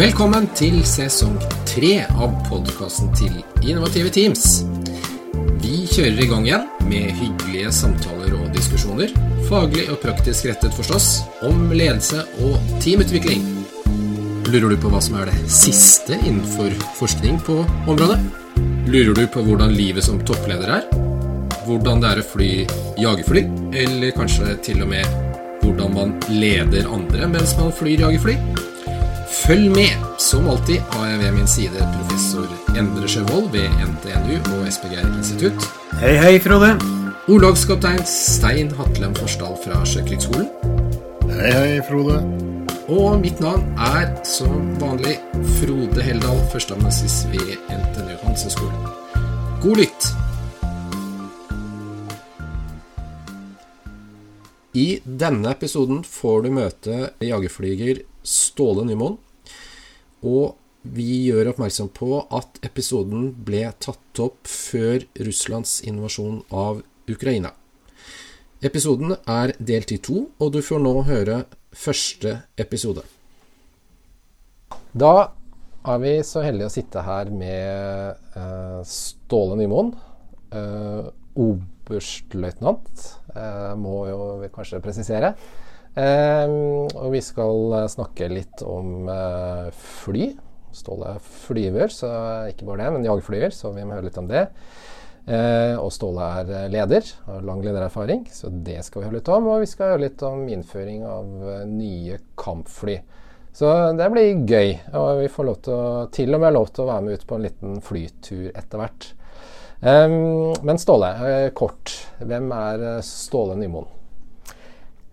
Velkommen til sesong tre av podkasten til Innovative Teams. Vi kjører i gang igjen med hyggelige samtaler og diskusjoner, faglig og praktisk rettet forstås, om ledelse og teamutvikling. Lurer du på hva som er det siste innenfor forskning på området? Lurer du på hvordan livet som toppleder er? Hvordan det er å fly jagerfly? Eller kanskje til og med hvordan man leder andre mens man flyr jagerfly? Følg med! Som alltid har jeg ved min side professor Endre Sjøvold ved NTNU og SPGR institutt. Hei, hei, Frode. Orlogskaptein Stein Hatlem Forsdal fra Sjøkrigsskolen. Hei, hei, Frode. Og mitt navn er som vanlig Frode Heldal, førsteamanuensis ved NTNU Hanseskolen. God lytt! I denne episoden får du møte jagerflyger Ståle Nymoen. Og vi gjør oppmerksom på at episoden ble tatt opp før Russlands invasjon av Ukraina. Episoden er delt i to, og du får nå høre første episode. Da er vi så heldige å sitte her med uh, Ståle Nymoen. Uh, Oberstløytnant, uh, må jo kanskje presisere. Eh, og vi skal snakke litt om eh, fly. Ståle flyver, så ikke bare det, men jagerflyver, så vi må høre litt om det. Eh, og Ståle er leder, har lang ledererfaring, så det skal vi høre litt om. Og vi skal høre litt om innføring av eh, nye kampfly. Så det blir gøy. Og vi får lov til, å, til og med lov til å være med ut på en liten flytur etter hvert. Eh, men Ståle, eh, kort. Hvem er eh, Ståle Nymoen?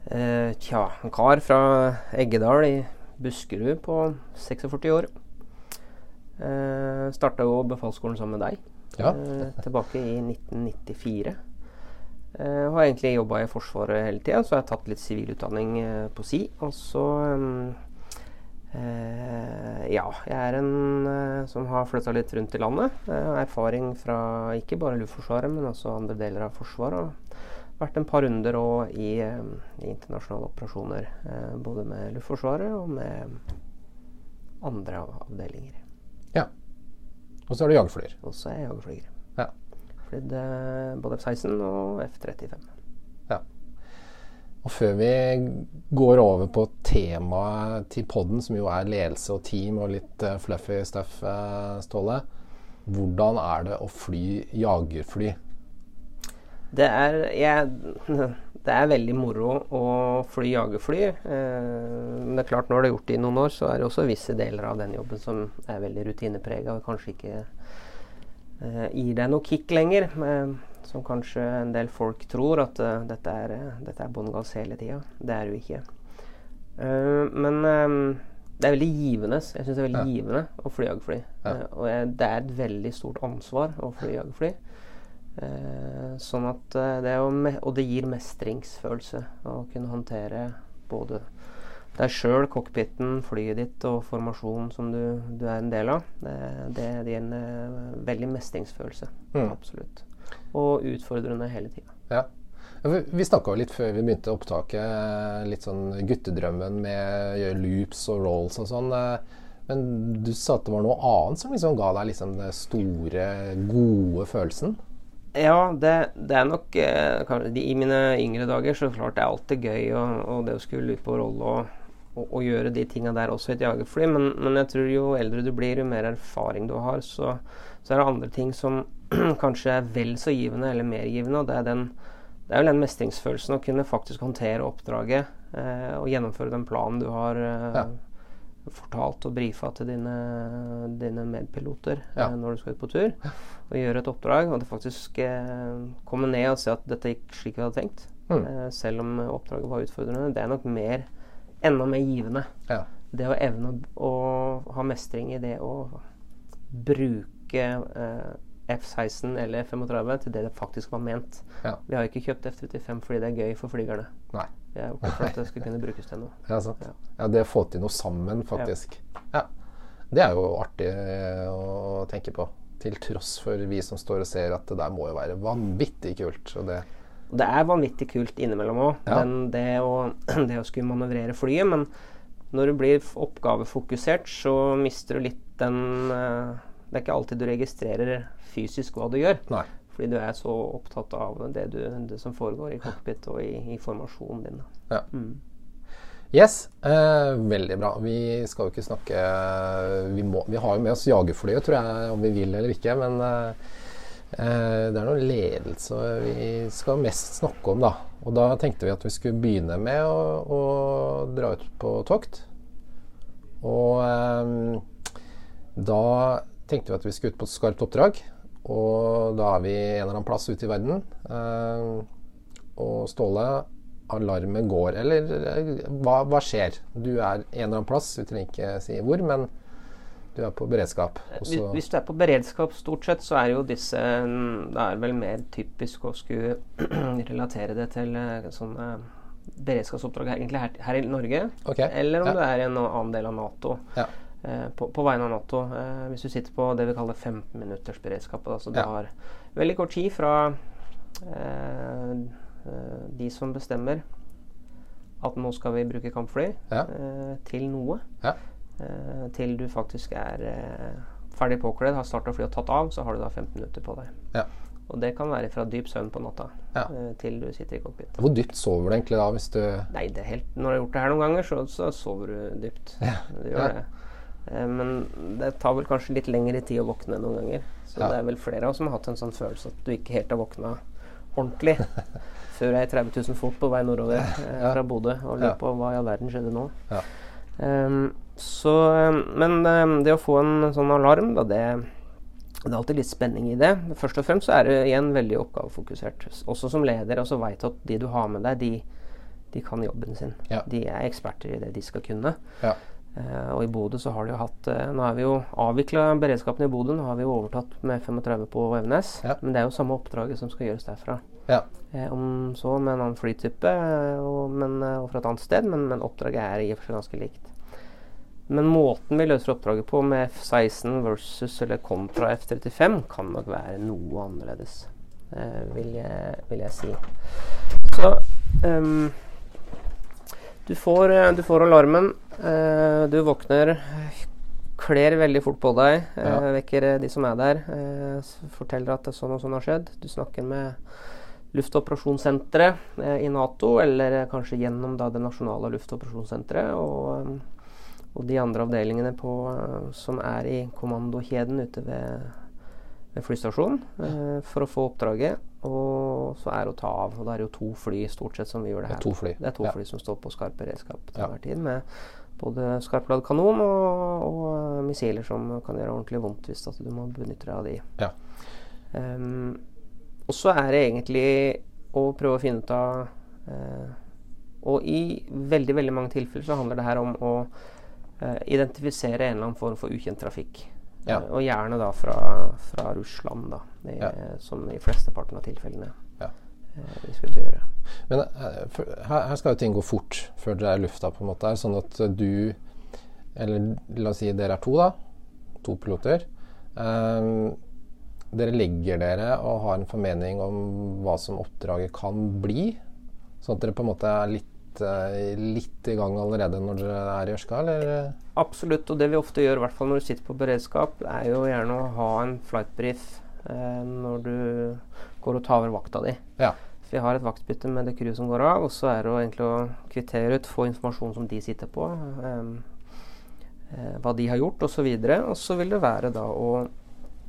Eh, tja, en kar fra Eggedal i Buskerud på 46 år. Eh, Starta jo befalsskolen sammen med deg Ja. eh, tilbake i 1994. Eh, har egentlig jobba i Forsvaret hele tida, så jeg har tatt litt sivilutdanning eh, på si. Og så mm, eh, Ja, jeg er en eh, som har flytta litt rundt i landet. Jeg har erfaring fra ikke bare Luftforsvaret, men også andre deler av Forsvaret. Vært en par runder og i, eh, i internasjonale operasjoner. eh, både med Luftforsvaret og med andre avdelinger. Ja. Og så er du jagerflyer. Og så er jeg jagerflyger. Ja. Flydd eh, både F-16 og F-35. ja. Og før vi går over på temaet til podden, som jo er ledelse og team og litt fluffy stuff, Ståle. Hvordan er det å fly jagerfly? Det er, jeg, det er veldig moro å fly jagerfly. Eh, men det er klart når du har gjort det i noen år, så er det også visse deler av den jobben som er veldig rutineprega og kanskje ikke eh, gir deg noe kick lenger. Eh, som kanskje en del folk tror at uh, dette er, eh, dette er bånn gass hele tida. Det er det jo ikke. Uh, men um, det er veldig givende. Jeg syns det er veldig Ja. givende å fly jagerfly. Ja. Og jeg, det er et veldig stort ansvar å fly jagerfly. Eh, sånn at eh, det er jo Og det gir mestringsfølelse å kunne håndtere både deg sjøl, cockpiten, flyet ditt og formasjonen som du, du er en del av. Det, det, gir en eh, veldig mestringsfølelse. Mm. Absolutt. Og utfordrende hele tida. Ja. Vi, snakka litt før vi begynte opptaket, litt sånn guttedrømmen med å gjøre loops og rolls og sånn. Men du sa at det var noe annet som liksom ga deg liksom den store, gode følelsen? Ja, det, det er nok eh, I mine yngre dager så klart det er alltid gøy og, og det å skulle ut på rolle og, og, og gjøre de tinga der også i et jagerfly. Men, men jeg tror jo eldre du blir, jo mer erfaring du har, så, så er det andre ting som kanskje er vel så givende eller mer givende. Og det er, den, det er vel den mestringsfølelsen å kunne faktisk håndtere oppdraget eh, og gjennomføre den planen du har eh, Ja. Fortalt og brifa til dine, dine medpiloter Ja. eh, når du skal ut på tur. Og gjøre et oppdrag, og det faktisk eh, komme ned og se at dette gikk slik vi hadde tenkt. Mm. Eh, selv om oppdraget var utfordrende. Det er nok mer, enda mer givende. Ja. Det å evne å, å ha mestring i det å bruke eh, F-16 eller F-35 til det det faktisk var ment. Ja. Vi har ikke kjøpt F-35 fordi det er gøy for flygerne. Nei. Vi har gjort det for at det skulle kunne brukes til noe. Ja, sant. Ja. Ja, det å få til noe sammen, faktisk. Ja. Det er jo artig eh, å tenke på. Til tross for vi som står og ser at det der må jo være vanvittig kult. Og det, Det er vanvittig kult innimellom òg, Ja. det, å- det å skulle manøvrere flyet. Men Når du blir oppgavefokusert, så mister du litt den eh, Det er ikke alltid du registrerer fysisk hva du gjør. Nei. Fordi du er så opptatt av det, du, det som foregår i cockpit og i, i formasjonen din. Ja. Mm. Yes, eh, veldig bra. Vi skal jo ikke snakke vi, må, vi har jo med oss jagerflyet, tror jeg, om vi vil eller ikke. Men eh, eh, det er noe ledelse vi skal mest snakke om, da. Og da tenkte vi at vi skulle begynne med å, å dra ut på tokt. Og eh, da tenkte vi at vi skulle ut på skarpt oppdrag. Og da er vi en eller annen plass ute i verden. Eh, og Ståle, alarmen går, eller eh, hva, hva skjer? Du er en eller annen plass, vi trenger ikke si hvor, men du er på beredskap. Og Hvis, hvis du er på beredskap stort sett, så er jo disse mm, Det er vel mer typisk å skulle relatere det til eh, sånne beredskapsoppdrag egentlig her, her i Norge. Okay. Eller om ja. du er i en annen del av Nato. Ja. Eh, på, på vegne av Nato. Eh, hvis du sitter på det vi kaller 15 minutters beredskap. Altså du Ja. har veldig kort tid fra eh, de som bestemmer at nå skal vi bruke kampfly, Ja. eh, til noe. Ja. Eh, til du faktisk er ferdig påkledd, har starta flyet og tatt av, så har du da 15 minutter på deg. Ja. Og det kan være fra dyp søvn på natta Ja. til du sitter i cockpit. Hvor dypt sover du egentlig da, hvis du Nei, det er helt, når du har gjort det her noen ganger, så, så sover du dypt. Du gjør Ja. det. Eh, men det tar vel kanskje litt lengre tid å våkne noen ganger. Så Ja. det er vel flere av oss som har hatt en sånn følelse at du ikke helt har våkna ordentlig før jeg er 30 000 fot på vei nordover eh, fra Bodø og lurer på hva i all verden skjedde nå. Ja. Um, så, ehm, men um, det å få en sånn alarm, da, det, det er alltid litt spenning i det. Først og fremst så er det igjen veldig oppgavefokusert. Også som leder, og så veit at de du har med deg, de, de kan jobben sin. Ja. De er eksperter i det de skal kunne. Ja. Eh, og i Bodø så har de jo hatt eh, Nå har vi jo avvikla beredskapen i Bodø. Nå har vi jo overtatt med 35 på Evenes. Ja. Men det er jo samme oppdraget som skal gjøres derfra. Ja. Eh, om så med en annen flytype og, men, og fra et annet sted, men, men oppdraget er i og for seg ganske likt. Men måten vi løser oppdraget på med F-16 versus eller kontra F-35 kan nok være noe annerledes, eh, vil, jeg, vil jeg si. Så ehm, du, får, eh, du får alarmen. eh, du våkner, kler veldig fort på deg, eh, Ja. vekker de som er der. forteller at sånn og sånn har skjedd. Du snakker med luftoperasjonssenteret i Nato, eller kanskje gjennom da, det nasjonale luftoperasjonssenteret. Og, og de andre avdelingene på, som er i kommandokjeden ute ved, ved flystasjonen eh, for å få oppdraget. Og så er det å ta av. Og da er det jo to fly stort sett som vi gjør det Det her. er to fly. Det er to Ja. fly som står på skarp beredskap til Ja. tid. Med både skarpladd kanon og, og missiler som kan gjøre ordentlig vondt hvis du må benytte deg av de. Ja. Um, og så er det egentlig å prøve å finne ut av uh, Og i veldig veldig mange tilfeller så handler det her om å uh, identifisere en eller annen form for ukjent trafikk. Ja. Eh, og gjerne da fra, fra Russland, da. I, Ja. Som i flesteparten av tilfellene Ja. eh, vi skal gjøre. Men eh, for, her, her skal jo ting gå fort før dere er i lufta, på en måte. Sånn at du Eller la oss si dere er to, da. To piloter. Um, dere legger dere og har en formening om hva som oppdraget kan bli? Sånn at dere på en måte er litt, eh, litt i gang allerede når dere er i Ørska, eller? Absolutt. Og det vi ofte gjør, i hvert fall når du sitter på beredskap, er jo gjerne å ha en flightbrief eh, når du går og tar over vakta di. Ja. Vi har et vaktbytte med det crewet som går av, og så er det jo egentlig å kvittere ut, få informasjon som de sitter på, eh, eh, hva de har gjort osv. Og, så og så vil det være da å,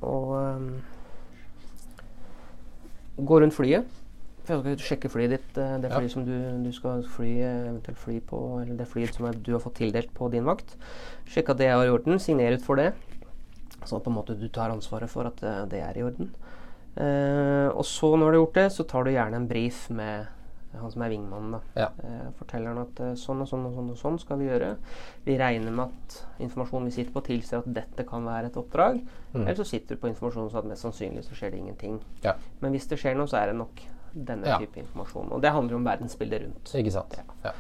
å um, gå rundt flyet. For jeg skal sjekke flyet ditt, Det det Ja. flyet som du, du skal fly, eh, eventuelt fly på, eller det flyet som du har fått tildelt på din vakt. Sjekke at det er i orden, signere ut for det. Sånn at på en måte du tar ansvaret for at eh, det er i orden. Eh, og så når du har gjort det, så tar du gjerne en brief med han som er vingmannen. da. Ja. Eh, forteller han at eh, sånn og sånn og sånn og sånn skal vi gjøre. Vi regner med at informasjonen vi sitter på tilsier at dette kan være et oppdrag. Mm. Eller så sitter du på informasjon så at mest sannsynlig så skjer det ingenting. Ja. Men hvis det skjer noe, så er det nok denne Ja. type informasjon. Og det handler om verdensbildet rundt. Ikke sant? Ja.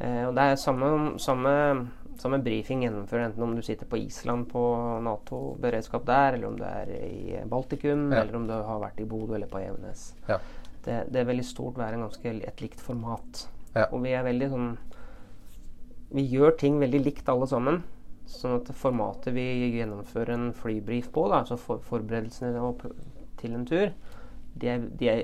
Eh, og det er samme, samme, samme brifing gjennomfører enten om du sitter på Island på Nato-beredskap der, eller om du er i Baltikum, eller om du har vært i Bodø eller på Evenes. Ja. Det, det er veldig stort være ganske et likt format. Ja. Og vi er veldig sånn vi gjør ting veldig likt alle sammen. Sånn at formatet vi gjennomfører en flybrief på, da, altså for, forberedelsene til en tur, de er, de er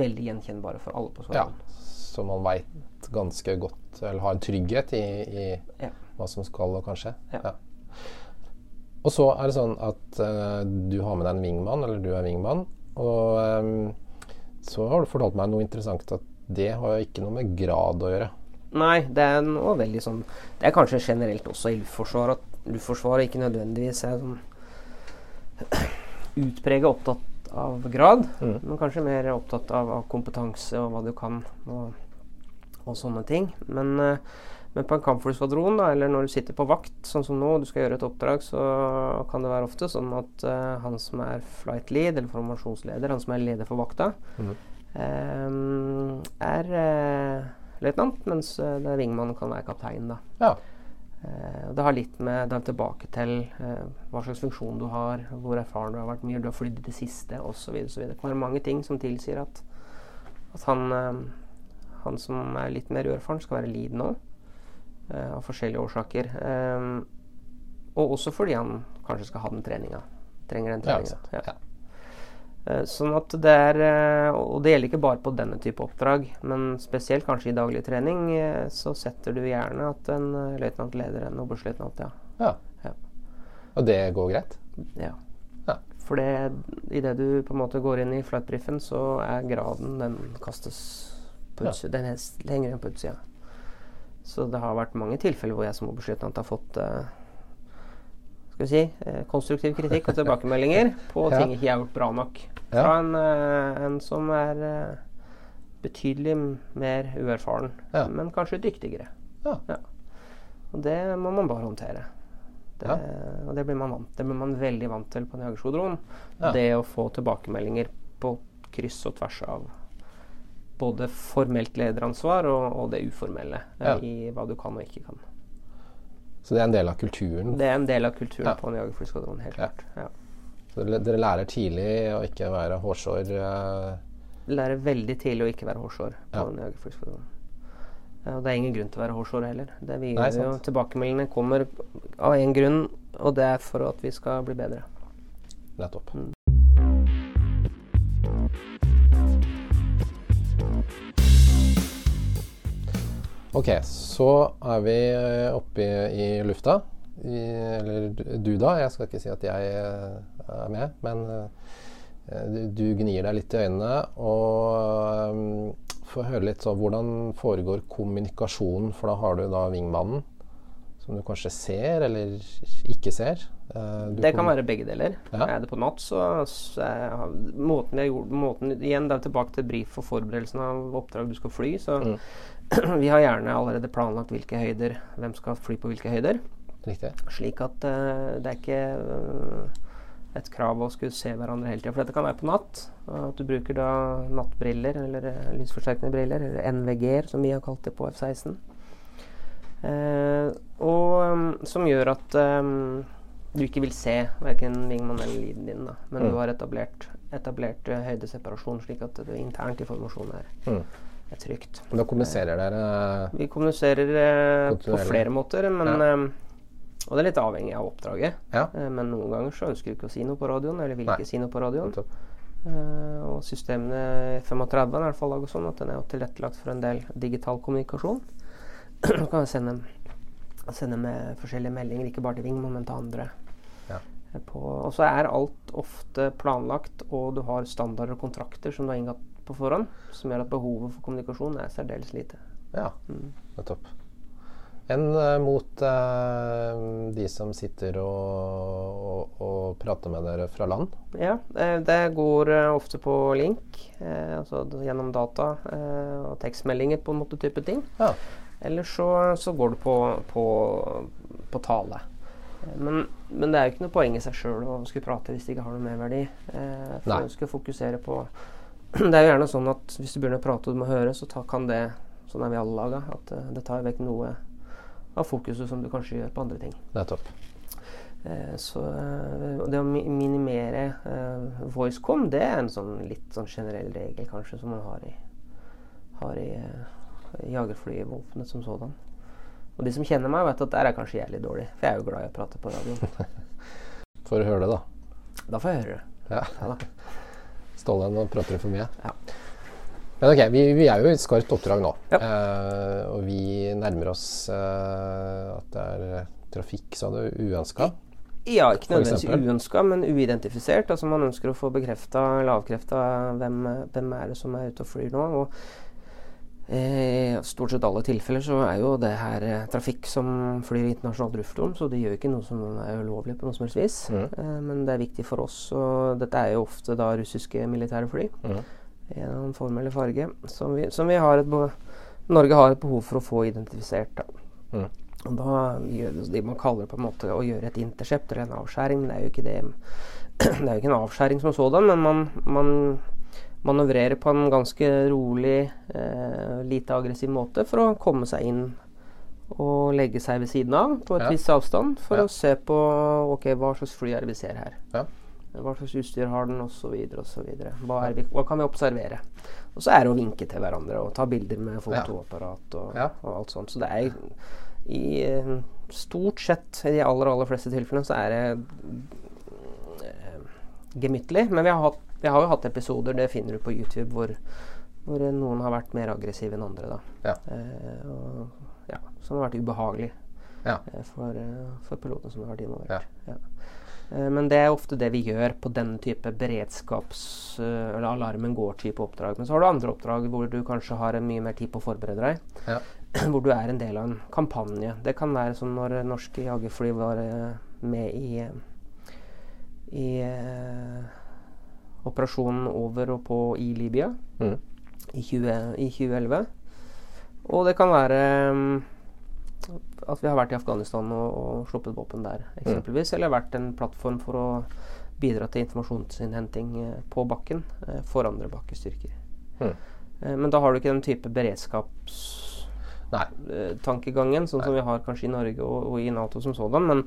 veldig gjenkjennbare for alle på Ja, så man veit ganske godt, eller har en trygghet i, i Ja. hva som skal og kan skje. Ja. Og så er det sånn at uh, du har med deg en wingman, eller du er wingman. Og um, så har du fortalt meg noe interessant at det har jo ikke noe med grad å gjøre. Nei, det er noe veldig sånn Det er kanskje generelt også i Luftforsvaret at Luftforsvaret ikke nødvendigvis er sånn utpreget opptatt av grad, Mm. men kanskje mer opptatt av, av kompetanse og hva du kan og, og sånne ting. Men, eh, men på en kampflyskvadron, eller når du sitter på vakt, sånn som nå, og du skal gjøre et oppdrag, så kan det være ofte sånn at uh, han som er flight lead, eller formasjonsleder, han som er leder for vakta, mm. um, er uh, løytnant, mens uh, det er wingmannen kan være kaptein. da. Ja. Eh, det har litt med det er tilbake til eh, hva slags funksjon du har, hvor erfaren du har vært, mye du har flydd i det siste osv. Det kan være mange ting som tilsier at, at han, eh, han som er litt mer uerfaren, skal være lead nå. av forskjellige årsaker. Og også fordi han kanskje skal ha den treninga. Trenger den treninga. Ja. Eh, Sånn at det er eh, Og det gjelder ikke bare på denne type oppdrag, men spesielt kanskje i daglig trening, eh, så setter du gjerne at en løytnant leder en oberstløytnant, ja. ja. Ja. Og det går greit? ja. Ja. For det idet du på en måte går inn i flightbriefen, så er graden Den kastes på utsida. Den er lenger enn på utsida. Så det har vært mange tilfeller hvor jeg som oberstløytnant har fått eh, skal vi si, eh, konstruktiv kritikk og tilbakemeldinger på Ja. ting ikke jeg har gjort bra nok. Ja. Fra en, eh, en som er eh, betydelig mer uerfaren, Ja. men kanskje dyktigere. Ja. Og det må man bare håndtere. Det, Ja. Og det blir man vant Det blir man veldig vant til på en jagerskodron. Ja. Det å få tilbakemeldinger på kryss og tvers av både formelt lederansvar og, og det uformelle Ja. i hva du kan og ikke kan. Så det er en del av kulturen? Det er en del av kulturen Ja. på en jagerflyskvadron. Helt klart. Ja. Så dere lærer tidlig å ikke være hårsår? eh, Lærer veldig tidlig å ikke være hårsår på Ja. en jagerflyskvadron. Og det er ingen grunn til å være hårsår heller. Det vi Nei, jo. Tilbakemeldingene kommer av én grunn, og det er for at vi skal bli bedre. Nettopp. Mm. Ok, så er vi eh, oppe i, i lufta. I, eller du- da. Jeg skal ikke si at jeg eh, er med, men eh, du, gnir deg litt i øynene. Og um, få høre litt sånn hvordan foregår kommunikasjonen, for da har du da vingmannen. Som du kanskje ser, eller ikke ser. Uh, Det kan være begge deler. Ja. Er det på natt, så, så er, måten jeg gjorde måten, Igjen, det er tilbake til brief og forberedelsen av oppdrag du skal fly. Så Mm. vi har gjerne allerede planlagt hvilke høyder, hvem skal fly på hvilke høyder. Riktig. Slik at uh, det er ikke uh, et krav å skulle se hverandre hele tida. For dette kan være på natt. At du bruker da nattbriller eller eh, lysforsterkende briller, eller NVG-er som vi har kalt det på F-16. Uh, og um, som gjør at um, du ikke vil se verken vingmann eller liden din, da. men Mm. du har etablert, etablert høydeseparasjon, slik at du internt i formasjonen er, Mm. Er trygt. Da kommuniserer dere Vi kommuniserer eh, på flere måter, men, Ja. eh, og det er litt avhengig av oppdraget. Ja. Eh, men noen ganger så ønsker du ikke å si noe på radioen, eller vil Nei. ikke si noe på radioen. Eh, og systemene 35 er i hvert fall laget sånn at den er jo tilrettelagt for en del digital kommunikasjon. Så kan sende, sende med forskjellige meldinger, ikke bare til Vingmo, men til andre. Ja. Eh, og så er alt ofte planlagt, og du har standarder og kontrakter som du har inngått på forhånd, som gjør at behovet for kommunikasjon er særdeles lite. Ja, Mm. nettopp. Enn eh, mot eh, de som sitter og, og, og prater med dere fra land? Ja, eh, det går ofte på link, eh, altså gjennom data og tekstmeldinger på en måte type ting. Ja. Eller så, så går det på, på, på tale. Men, men det er jo ikke noe poeng i seg sjøl å skulle prate hvis det ikke har noe merverdi. Eh, for Nei. å skulle fokusere på Det er jo gjerne sånn at hvis du begynner å prate og du må høre, så ta, kan det Sånn er vi alle laga. At eh, det tar vekk noe av fokuset som du kanskje gjør på andre ting. Nettopp. Eh, så eh, det å minimere eh, voicecom, det er en sånn litt sånn generell regel kanskje som man har i, har i, eh, jagerflyvåpenet som sådan. Og de som kjenner meg, vet at der er kanskje jeg litt dårlig. For jeg er jo glad i å prate på radio. Får du høre det, da. Da får jeg høre det. Ja. Ja da. Ståle, nå prater du for mye. Ja. Men ok, vi, vi er jo i et skarpt oppdrag nå. Ja. Eh, og vi nærmer oss eh, at det er trafikk, sa du, uønska. Ja, ikke nødvendigvis uønska, men uidentifisert. Altså Man ønsker å få bekrefta eller avkrefta hvem, hvem er det som er ute og flyr nå. Og eh, stort sett alle tilfeller så er jo det her eh, trafikk som flyr i internasjonalt luftrom, så det gjør ikke noe som er ulovlig på noe som helst vis. Mm. Eh, men det er viktig for oss, og dette er jo ofte da russiske militære fly. Mm. I en annen form eller farge. Som vi, som vi har Norge har et behov for å få identifisert. da. Mm. Og da gjør det det man kaller det på en måte å gjøre et intercept eller en avskjæring. Men det er jo ikke det Det er jo ikke en avskjæring som sådan, men man, man manøvrerer på en ganske rolig, eh, lite aggressiv måte for å komme seg inn og legge seg ved siden av på et Ja. visst avstand for Ja. å se på ok, hva slags fly er det vi ser her. Ja. Hva slags utstyr har den, osv. osv. Hva, er vi- hva kan vi observere? Og så er det å vinke til hverandre og ta bilder med fotoapparat og, og alt sånt. Så det er i stort sett, i de aller, aller fleste tilfellene, så er det eh, gemyttlig. Men vi har, hatt, vi har jo hatt episoder, det finner du på YouTube, hvor, hvor noen har vært mer aggressive enn andre. da. Ja. Eh, og, ja, som har vært ubehagelig Ja. eh, for, eh, for pilotene som har vært involvert. Ja. Eh, Men det er ofte det vi gjør på den type beredskaps- eh, eller alarmen går-type oppdrag. Men så har du andre oppdrag hvor du kanskje har mye mer tid på å forberede deg. Ja. Hvor du er en del av en kampanje. Det kan være som når norske jagerfly var eh, med i, i operasjonen over og på i Libya mm. i, 20, i 2011. Og det kan være mm, at vi har vært i Afghanistan og, og sluppet våpen der, eksempelvis. Eller vært en plattform for å bidra til informasjonsinnhenting eh, på bakken eh, for andre bakkestyrker. Mm. Eh, men da har du ikke den type beredskapstankegangen Nei. sånn som vi har kanskje i Norge og, og i Nato som sådan. Men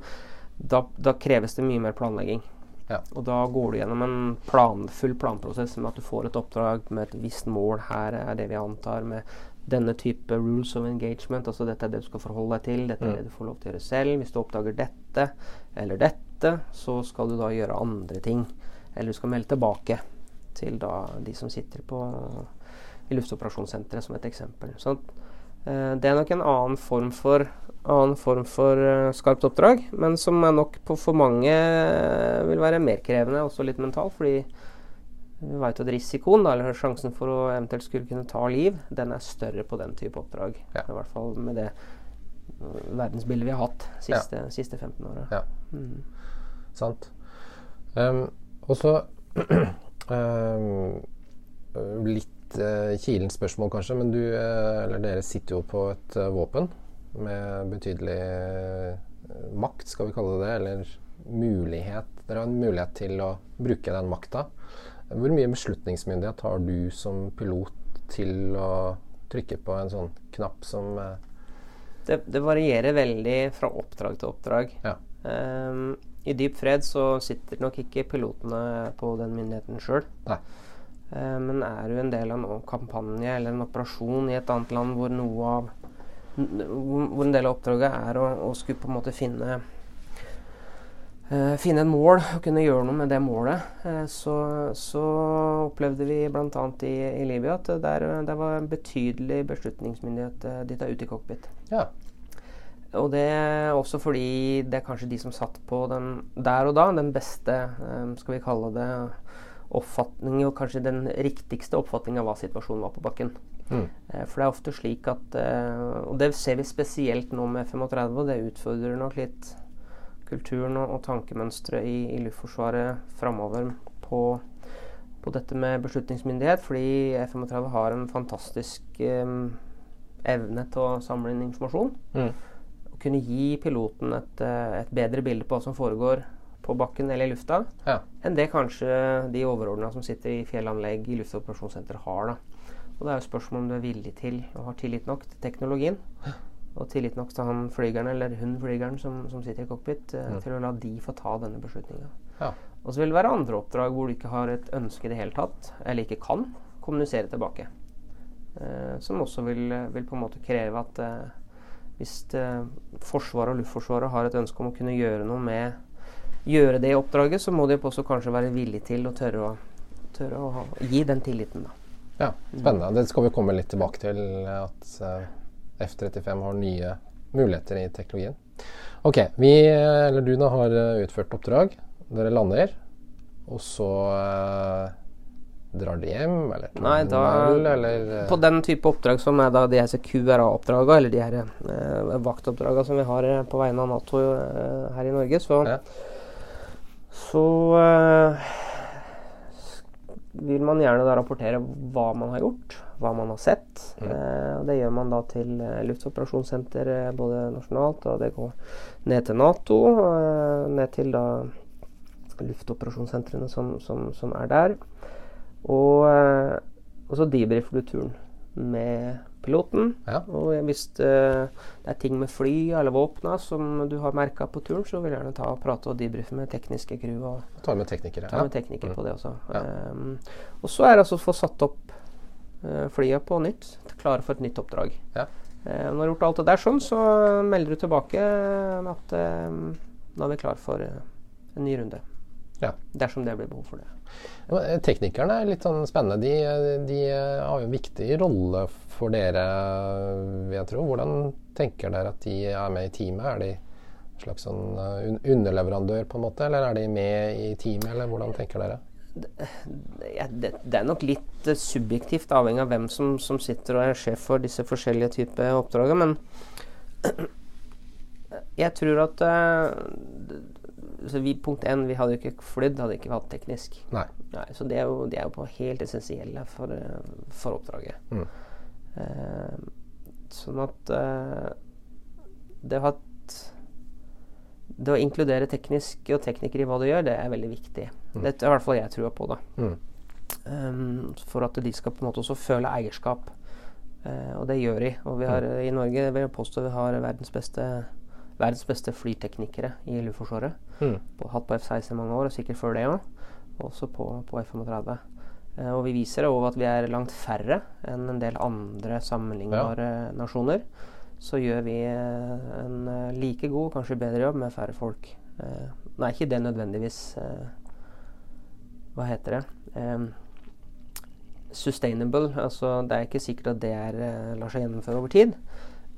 da, da kreves det mye mer planlegging. Ja. Og da går du gjennom en planfull planprosess med at du får et oppdrag med et visst mål. Her er det vi antar med denne type rules of engagement. Altså dette er det du skal forholde deg til. Dette er Mm. det du får lov til å gjøre selv. Hvis du oppdager dette eller dette, så skal du da gjøre andre ting. Eller du skal melde tilbake til da de som sitter på i luftoperasjonssenteret, som et eksempel. Så eh, det er nok en annen form for annen form for eh, skarpt oppdrag, men som er nok på for mange eh, vil være mer krevende, også litt mentalt, fordi vi vet at risikoen, da, eller sjansen for å eventuelt skulle kunne ta liv, den er større på den type oppdrag. Ja. I hvert fall med det øh, verdensbildet vi har hatt siste, siste 15 åra. Ja. Mm. Sant. Um, og så um, Litt uh, kilent spørsmål, kanskje, men du, uh, eller dere sitter jo på et uh, våpen med betydelig uh, makt, skal vi kalle det eller mulighet. Dere har en mulighet til å bruke den makta. Hvor mye beslutningsmyndighet har du som pilot til å trykke på en sånn knapp som uh, Det, det varierer veldig fra oppdrag til oppdrag. Ja. Um, I dyp fred så sitter nok ikke pilotene på den myndigheten sjøl. Nei. men er du en del av en kampanje eller en operasjon i et annet land hvor noe av hvor en del av oppdraget er å, å skulle på en måte finne uh, finne en mål og kunne gjøre noe med det målet, Uh, så, så opplevde vi bl.a. I, i Libya at der, der var en betydelig beslutningsmyndighet uh, dytta ut i cockpit. Ja. Og det er også fordi det er kanskje de som satt på den der og da, den beste, um, skal vi kalle det, oppfatning, og kanskje den riktigste oppfatning av hva situasjonen var på bakken. Mm. Eh, For det er ofte slik at eh, Og det ser vi spesielt nå med F-35, og det utfordrer nok litt kulturen og, og tankemønsteret i, i Luftforsvaret framover på, på dette med beslutningsmyndighet, fordi F-35 har en fantastisk eh, evne til å samle inn informasjon. Mm. Og kunne gi piloten et, eh, et bedre bilde på hva som foregår på bakken eller i lufta, Ja. enn det kanskje de overordna som sitter i fjellanlegg i luftoperasjonssenteret har. da. Og det er jo spørsmål om du er villig til og har tillit nok til teknologien. Og tillit nok til han flygeren eller hun flygeren som, som sitter i cockpit, eh, Mm. til å la de få ta denne beslutninga. Ja. Og så vil det være andre oppdrag hvor du ikke har et ønske i det hele tatt, eller ikke kan, kommunisere tilbake. Eh, som også vil, vil på en måte kreve at eh, hvis eh, Forsvaret og Luftforsvaret har et ønske om å kunne gjøre noe med Gjøre det oppdraget, så må de også kanskje være villige til å tørre å, tørre å ha, gi den tilliten, da. Ja, spennende. Det skal vi komme litt tilbake til. At eh, F-35 har nye muligheter i teknologien. Ok, vi, eller du da, har eh, utført oppdrag. Dere lander. Og så eh, drar de hjem, eller Nei, da, eller På den type oppdrag som er da de her QRA-oppdraga, eller de her eh, vaktoppdraga som vi har på vegne av Nato eh, her i Norge, så, Ja. så eh, vil man gjerne da rapportere hva man har gjort, hva man har sett. Mm. Eh, og det gjør man da til eh, luftoperasjonssenter eh, både nasjonalt, og det går ned til Nato, eh, ned til da luftoperasjonssentrene som, som, som er der. Og, eh, og så debrifer du turen med piloten. Ja. Og hvis eh, det er ting med fly eller våpna som du har merka på turen, så vil jeg gjerne ta og prate og debrife med tekniske crew og ta med teknikere? ta med Ja. Mm. på det også. Ja. Um, og så er det altså å få satt opp uh, flya på nytt, klare for et nytt oppdrag. Ja. Eh, når du har gjort alt det der sånn, så melder du tilbake med at eh, nå er vi klar for eh, en ny runde. Ja. Dersom det blir behov for det. Eh, Teknikerne er litt sånn spennende. De, eh, de eh, har jo en viktig rolle for dere, jeg tro. Hvordan tenker dere at de er med i teamet? Er de en slags sånn underleverandør, på en måte? Eller er de med i teamet, eller hvordan tenker dere? Det, det er nok litt subjektivt, avhengig av hvem som, som sitter og er sjef for disse forskjellige typer oppdrag. Men jeg tror at uh, så vi, Punkt én, vi hadde jo ikke flydd, hadde ikke hatt teknisk. Nei. Nei, så det er jo, det er jo på helt essensielle for, eh, for oppdraget. Mm. Eh, sånn at eh, det å ha Det å inkludere teknisk og teknikere i hva du gjør, det er veldig viktig. Mm. Det er i hvert fall jeg tror på, da. Mm. Um, for at de skal på en måte også føle eierskap. Uh, og det gjør de. Og vi har eh, i Norge vil jeg påstå vi har verdens beste, verdens beste flyteknikere i Luftforsvaret. Mm. På, hatt på F-16 i mange år, og sikkert før det òg. Også på, på F-35. Eh, og vi viser det òg at vi er langt færre enn en del andre sammenlignbare nasjoner. Så gjør vi eh, en eh, like god, kanskje bedre jobb med færre folk. Eh, nå er ikke det nødvendigvis eh, Hva heter det? Sustainable. Altså, det er ikke sikkert at det er, lar seg gjennomføre over tid.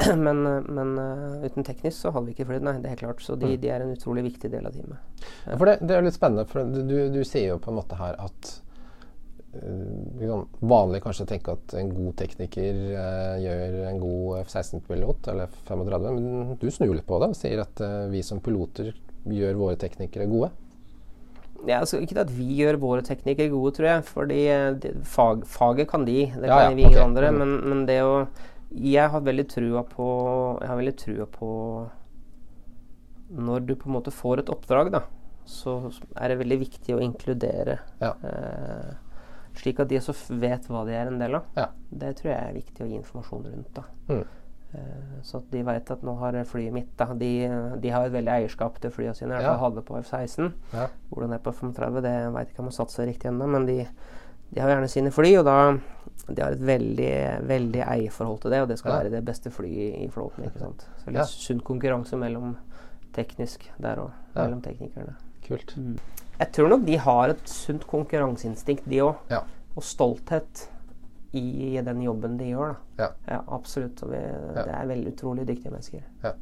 men men eh, uten teknisk så hadde vi ikke flydd, nei. Det er helt klart. Så de, de er en utrolig viktig del av teamet. Ja, For det, det er litt spennende, for du, du, du sier jo på en måte her at uh, vanlig kanskje tenke at en god tekniker uh, gjør en god F-16-pilot, eller F-35, men du snur litt på det og sier at uh, vi som piloter gjør våre teknikere gode. Ja, altså, ikke at vi gjør våre teknikere gode, tror jeg. Fordi de, fag, faget kan de. Det kan ja, vi ingen okay. andre. Mm. Men, men det å Jeg har veldig trua på Jeg har veldig trua på Når du på en måte får et oppdrag, da, så er det veldig viktig å inkludere. Ja. Eh, slik at de også vet hva de er en del av. Ja. Det tror jeg er viktig å gi informasjon rundt. da. Mm. Eh, Så at de vet at nå har flyet mitt da, de, de har et veldig eierskap til flyene sine. Ja. fall hadde på F-16. Ja. Hvordan det er på 35, det veit ikke om jeg satser riktig ennå, men de, de har gjerne sine fly, og da de har et veldig, veldig eierforhold til det, og det skal Ja. være det beste flyet i, flåten. ikke sant? Så litt Ja. sunn konkurranse mellom teknisk der og Ja. mellom teknikerne. Kult. Jeg tror nok de har et sunt konkurranseinstinkt, de òg. Og stolthet i den jobben de gjør. da. Ja. absolutt. Vi, Det er veldig utrolig dyktige mennesker. Ja.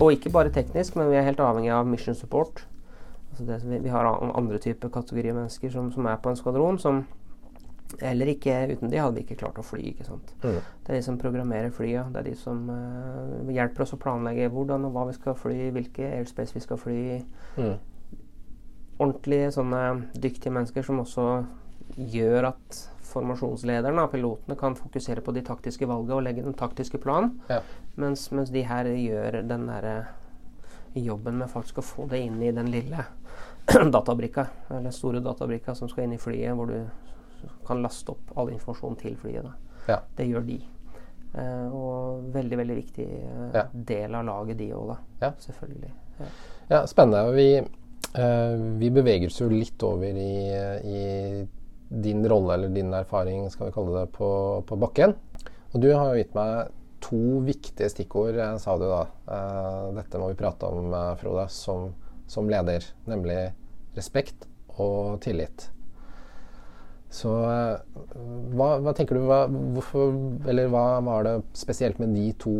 Og ikke bare teknisk, men vi er helt avhengig av mission support. Altså det, vi, vi har andre typer kategorier mennesker som, som er på en skvadron, som eller ikke, uten de hadde vi ikke klart å fly. ikke sant? Mm. Det er de som programmerer flyet. Det er de som uh, hjelper oss å planlegge hvordan og hva vi skal fly, hvilke airspace vi skal fly i. Mm. Ordentlige, sånne dyktige mennesker som også gjør at formasjonslederen, av pilotene, kan fokusere på de taktiske valgene og legge den taktiske planen. Ja. Mens, mens de her gjør den derre jobben med faktisk å få det inn i den lille databrikka, eller store databrikka som skal inn i flyet, hvor du kan laste opp all informasjon til flyet. Ja. Det gjør de. Eh, og veldig, veldig viktig eh, Ja. del av laget, de òg, da. Ja. Selvfølgelig. Ja. Ja, spennende. Vi, eh, vi beveger oss jo litt over i, i din rolle eller din erfaring, skal vi kalle det, på, på bakken. Og du har jo gitt meg to viktige stikkord, eh, sa du da. Eh, dette må vi prate om, eh, Frode, som, som leder. Nemlig respekt og tillit. Så hva, hva, tenker du hva, hvorfor, Eller hva var det spesielt med de to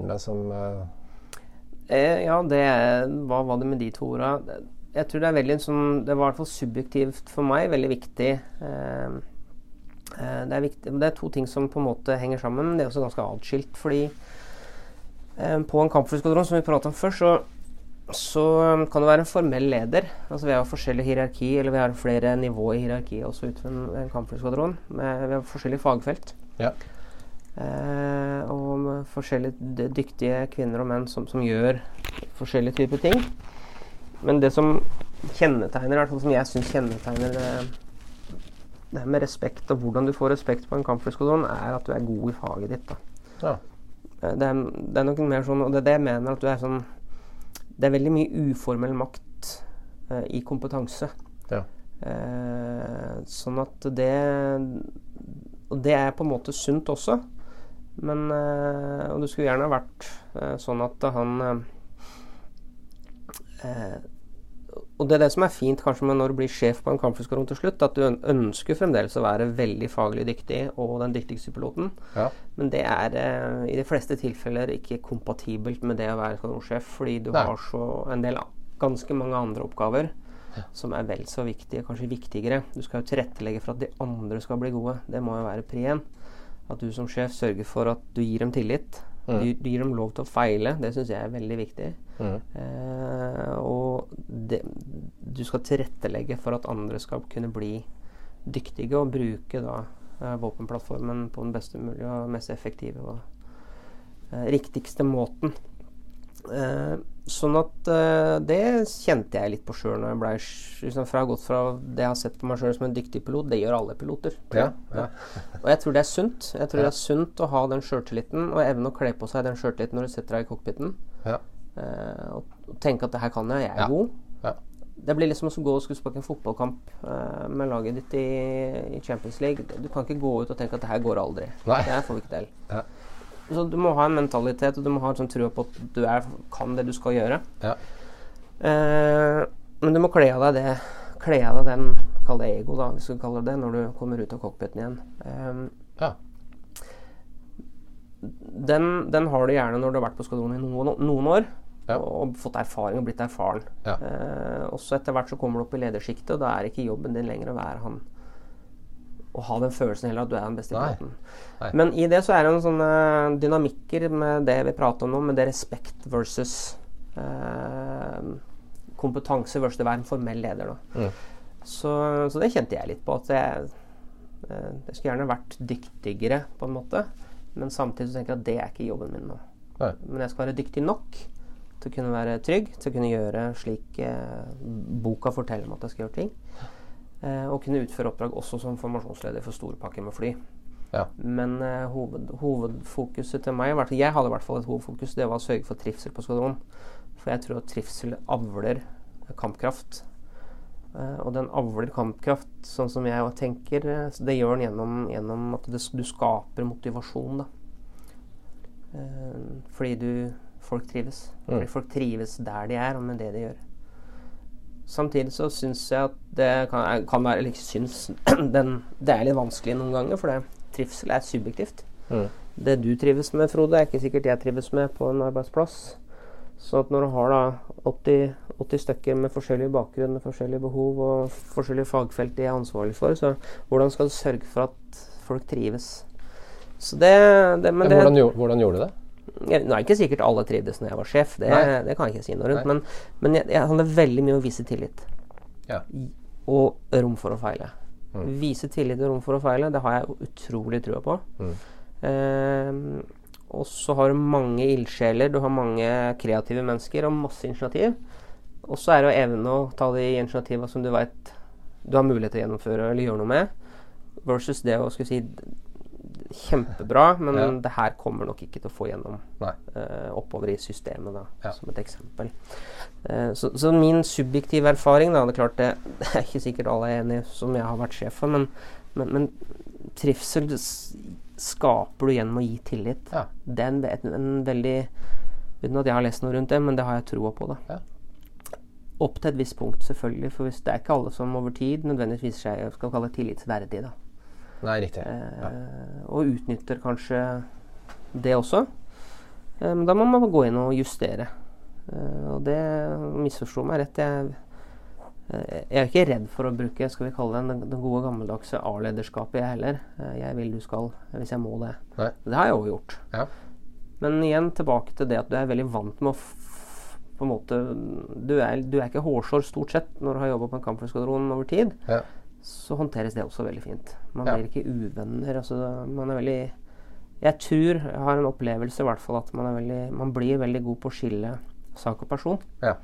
ordene som eh, Ja, det Hva var det med de to ordene? Jeg tror det er veldig sånn Det var i hvert fall subjektivt for meg veldig viktig. Eh, det er, viktig, det er, to ting som på en måte henger sammen, men det er også ganske atskilt. Fordi eh, på en kampflyskvadron, som vi pratet om før, så, så um, kan det være en formell leder. Altså Vi har forskjellig hierarki, eller vi har flere nivåer i hierarkiet også utenfor en, en kampflyskvadron. Vi har forskjellige fagfelt. Ja. Eh, og med forskjellige dyktige kvinner og menn som, som gjør forskjellige typer ting. Men det som kjennetegner, i hvert fall som jeg syns kjennetegner eh, det med respekt og hvordan du får respekt på en kampflyskvadron, er at du er god i faget ditt. Ja. Eh, det, er, det, er, noe mer sånn, og det er det jeg mener at du er sånn Det er veldig mye uformell makt uh, i kompetanse. Ja. Uh, sånn at det Og det er på en måte sunt også. Men uh, Og det skulle gjerne vært eh, sånn at han og det er det som er fint kanskje med når du blir sjef på en kampflyskvadron til slutt, at du ønsker fremdeles å være veldig faglig dyktig og den dyktigste piloten. Ja. Men det er eh, i de fleste tilfeller ikke kompatibelt med det å være skvadronsjef, fordi du Nei. har så en del ganske mange andre oppgaver ja. som er vel så viktige, kanskje viktigere. Du skal jo tilrettelegge for at de andre skal bli gode. Det må jo være pri én. At du som sjef sørger for at du gir dem tillit. Mm. Du, du, gir dem lov til å feile. Det syns jeg er veldig viktig. Mm. Eh, og det, du skal tilrettelegge for at andre skal kunne bli dyktige og bruke da eh, våpenplattformen på den beste mulige og mest effektive og eh, riktigste måten. Eh, sånn at uh, det kjente jeg litt på sjøl når jeg ble liksom, fra, gått fra det jeg har sett på meg sjøl som en dyktig pilot. Det gjør alle piloter. Ja, ja. og jeg tror det er sunt. Jeg tror ja. det er sunt å ha den sjøltilliten og evne å kle på seg den sjøltilliten når du setter deg i cockpiten. Uh, og, og, tenke at det her kan jeg, jeg er god. Det blir liksom å gå og skulle sparke en fotballkamp uh, med laget ditt i, i, Champions League. Du kan ikke gå ut og tenke at det her går aldri. Nei. Det får vi ikke til. Ja. Så du må ha en mentalitet, og du må ha en sånn tro på at du er, kan det du skal gjøre. Ja. Uh, men du må kle av deg det Kle av deg den Kall det ego, da, hvis du kaller det det, når du kommer ut av cockpiten igjen. Um, ja. den, den, har du gjerne når du har vært på skvadron i noen, noen år. Ja. Og fått erfaring og blitt erfaren. Ja. Eh, også etter hvert så kommer du opp i ledersjiktet, og da er ikke jobben din lenger å være han å ha den følelsen heller at du er den beste praten Men i det så er det en sånne dynamikker med det vi prater om nå, med det respekt versus eh, kompetanse versus det å være en formell leder. Mm. Så, så, det kjente jeg litt på. At jeg, eh, jeg skulle gjerne vært dyktigere, på en måte. Men samtidig så tenker jeg at det er ikke jobben min nå. Nei. Men jeg skal være dyktig nok til å kunne være trygg, til å kunne gjøre slik eh, boka forteller meg at jeg skal gjøre ting. Eh, og kunne utføre oppdrag også som formasjonsleder for store pakker med fly. Ja. Men eh, hoved, hovedfokuset til meg Jeg hadde i hvert fall et hovedfokus. Det var å sørge for trivsel på skvadronen. For jeg tror at trivsel avler kampkraft. Uh, og den avler kampkraft, sånn som jeg tenker. Uh, det gjør den gjennom, gjennom at det, du skaper motivasjon. da. fordi du, folk trives. Mm. Fordi folk trives der de er, og med det de gjør. Samtidig så syns jeg at det kan, kan være Eller ikke syns den, Det er litt vanskelig noen ganger, for det, trivsel er subjektivt. Mm. Det du trives med, Frode, er ikke sikkert jeg trives med på en arbeidsplass. Så at når du har da 80, 80 stykker med forskjellig bakgrunn, forskjellige behov og forskjellige fagfelt de er ansvarlig for, så hvordan skal du sørge for at folk trives? Så det, det, men det hvordan, hvordan gjorde du det? Nå er ikke sikkert alle trivdes når jeg var sjef, det, det kan jeg ikke si noe rundt. Men, men jeg, jeg handler veldig mye om å vise tillit. Ja. Og rom for å feile. Mm. Vise tillit og rom for å feile, det har jeg utrolig trua på. Mm. Eh, og så har du mange ildsjeler, du har mange kreative mennesker og masse initiativ. Og så er det å evne å ta de initiativene som du veit du har mulighet til å gjennomføre eller gjøre noe med, versus det å skulle si kjempebra, men ja. det her kommer nok ikke til å få gjennom uh, oppover i systemet, da, ja. som et eksempel. Uh, så, så, min subjektive erfaring da, det er klart det, det, er ikke sikkert alle er enig som jeg har vært sjef for, men, Men, men trivsel skaper du gjennom å gi tillit. Ja. Det er en, en, en veldig Uten at jeg har lest noe rundt det, men det har jeg troa på. da. Opp til et visst punkt, selvfølgelig. For hvis det er ikke alle som over tid nødvendigvis viser seg skal kalle tillitsverdig. da. Nei, riktig. Eh, Ja. Og utnytter kanskje det også. Eh, Men da må man gå inn og justere. Eh, og det misforsto meg rett. Jeg, jeg er ikke redd for å bruke skal vi kalle det, den, gode gammeldagse A-lederskapet, jeg heller. Jeg vil du skal, hvis jeg må det. Nei. Det har jeg òg gjort. Ja. Men igjen tilbake til det at du er veldig vant med å på en måte Du er, du er ikke hårsår stort sett når du har jobba på en kampflyskvadron over tid. Ja. Så håndteres det også veldig fint. Man Ja. blir ikke uvenner. Altså, man er veldig Jeg tror, jeg har en opplevelse i hvert fall, at man, er veldig, man blir veldig god på å skille sak og person. Ja.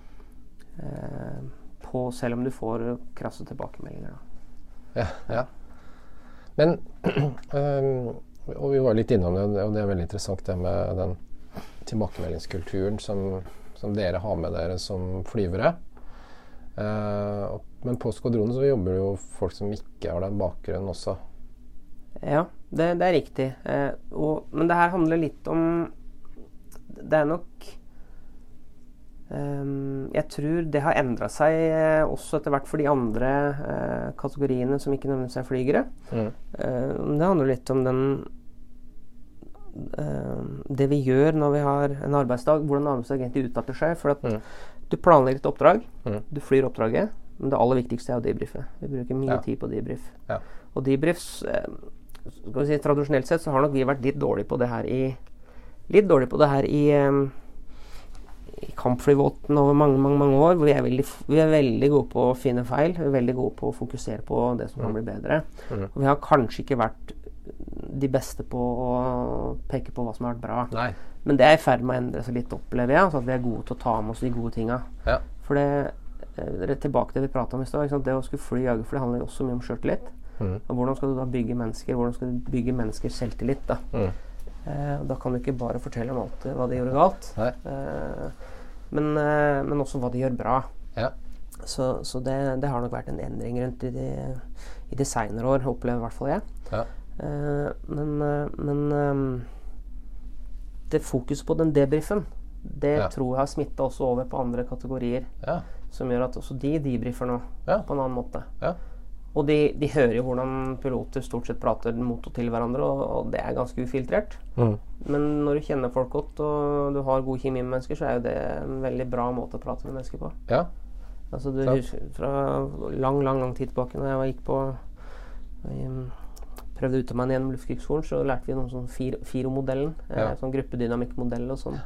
Eh, på, selv om du får krasse tilbakemeldinger. Ja, ja. Men øhm, Og vi var litt innom det, og det er veldig interessant det med den tilbakemeldingskulturen som, som dere har med dere som flyvere. Uh, og- men på skvadronen så jobber det jo folk som ikke har den bakgrunnen også. Ja, det, det er riktig. Eh, og, men det her handler litt om Det er nok Um, Jeg tror det har endra seg eh, også etter hvert for de andre eh, kategoriene som ikke nødvendigvis er flygere. Mm. Uh, det handler litt om den uh, Det vi gjør når vi har en arbeidsdag, hvordan arbeidsdag egentlig utarter seg. For at Mm. du planlegger et oppdrag, Mm. du flyr oppdraget, men det aller viktigste er å debrife. Vi bruker mye Ja. tid på debrief. Ja. Og debriefs eh, skal vi si, Tradisjonelt sett så har nok vi vært litt dårlige på det her i Litt dårlige på det her i, um, i kampflyvåten over mange mange, mange år. hvor Vi er, veldig, vi er veldig gode på å finne feil. Vi er veldig gode på å fokusere på det som kan bli bedre. Mm. Og vi har kanskje ikke vært de beste på å peke på hva som har vært bra. Nei. Men det er i ferd med å endre seg litt, opplever jeg. Altså at vi er gode til å ta med oss de gode tinga. Ja. For det tilbake til det vi prata om i stad. Det å skulle fly jagerfly handler også mye om sjøltillit. Mm. Og hvordan skal du da bygge mennesker? Hvordan skal du bygge menneskers selvtillit? Da Mm. eh, Da kan du ikke bare fortelle om alt eh, hva de gjorde galt, eh, men, eh, men også hva de gjør bra. Ja. Så, så det, det har nok vært en endring rundt i de, i de seinere år, opplever i hvert fall jeg. Ja. Eh, men eh, men eh, det fokuset på den debrifen, det Ja. tror jeg har smitta også over på andre kategorier. Ja. Som gjør at også de debrifer nå Ja. på en annen måte. Ja. Og de, de hører jo hvordan piloter stort sett prater mot og til hverandre, og, og det er ganske ufiltrert. Mm. Men når du kjenner folk godt og du har god kjemi med mennesker, så er jo det en veldig bra måte å prate med mennesker på. ja. Altså du husker Fra lang, lang lang tid tilbake, når jeg gikk på jeg, um, Prøvde å utdanne meg gjennom Luftkrigsskolen, så lærte vi noe sånn FIRO-modellen. Ja. Eh, sånn gruppedynamikkmodell og sånn.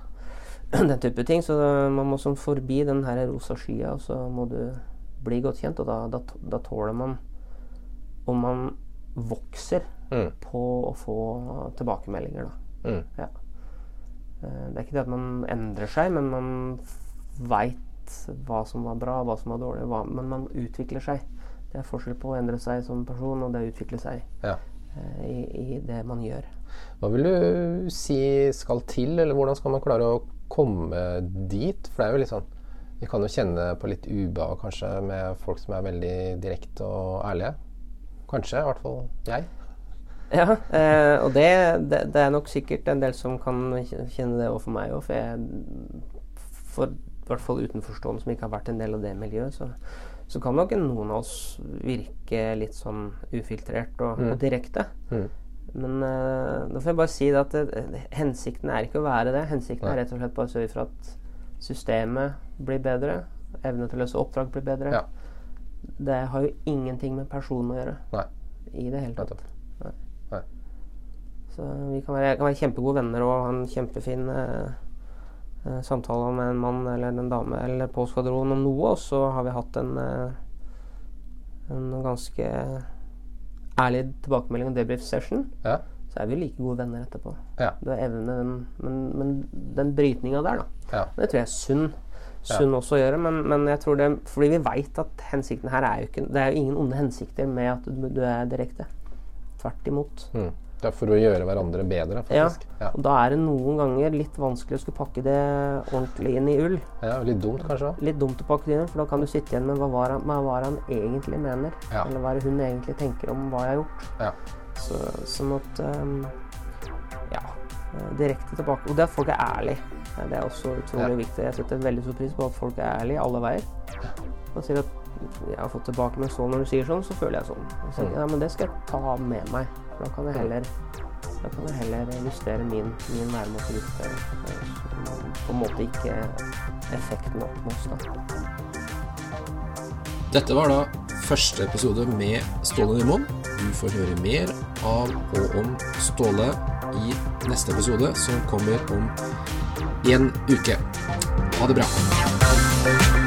Den type ting. Så man må sånn forbi den her rosa skya, og så må du bli godt kjent. Og da, da, da tåler man Om man vokser Mm. på å få tilbakemeldinger, da. Mm. Ja. Det er ikke det at man endrer seg, men man veit hva som var bra, hva som var dårlig. Hva, men man utvikler seg. Det er forskjell på å endre seg som person og det å utvikle seg ja. eh, i, i det man gjør. Hva vil du si skal til, eller hvordan skal man klare å komme dit? For det er jo litt sånn Vi kan jo kjenne på litt ubehag kanskje med folk som er veldig direkte og ærlige. Kanskje, i hvert fall jeg. Ja, eh, og det, det, det er nok sikkert en del som kan kjenne det overfor meg òg, for jeg For i hvert fall utenforstående som ikke har vært en del av det miljøet, så, så kan nok noen av oss virke litt sånn ufiltrert og, og direkte. Mm. Men uh, da får jeg bare si det at det, hensikten er ikke å være det. Hensikten Nei. er rett og slett bare å sørge for at systemet blir bedre. Evne til å løse oppdrag blir bedre. Ja. Det har jo ingenting med personen å gjøre Nei. i det hele tatt. Nei. Nei. Så vi kan være, kan være kjempegode venner og ha en kjempefin uh, samtale med en mann eller en dame eller på skvadronen om noe, og så har vi hatt en en ganske ærlig tilbakemelding og debrief session. Ja. Så er vi like gode venner etterpå. Ja. Du har evne men, men den brytninga der, da. Ja. Det tror jeg er sunn. Sunn også å gjøre, men, men jeg tror det fordi vi veit at hensikten her er jo ikke Det er jo ingen onde hensikter med at du, du er direkte. Tvert imot. Mm. Det er for å gjøre hverandre bedre, faktisk. Ja. Og da er det noen ganger litt vanskelig å skulle pakke det ordentlig inn i ull. ja. Litt dumt, kanskje. Litt dumt å pakke det inn, for da kan du sitte igjen med hva var han, hva var han egentlig mener. Ja. Eller hva hun egentlig tenker om hva jeg har gjort. Ja. Så, sånn at um, Ja. eh, Direkte tilbake. Og det at folk er ærlige. Det er også utrolig Ja. viktig. Jeg setter veldig stor pris på at folk er ærlige alle veier. Og sier at jeg har fått tilbake med sånn når du sier sånn, så føler jeg sånn. Og så, Mm. ja, men det skal jeg ta med meg. For da kan jeg heller, da kan jeg heller justere min, min væremåte litt. eh, På en måte ikke effekten oppnås, da. Dette var da første episode med Ståle Nymoen. Du får høre mer av og om Ståle i neste episode, som kommer om en uke. Ha det bra.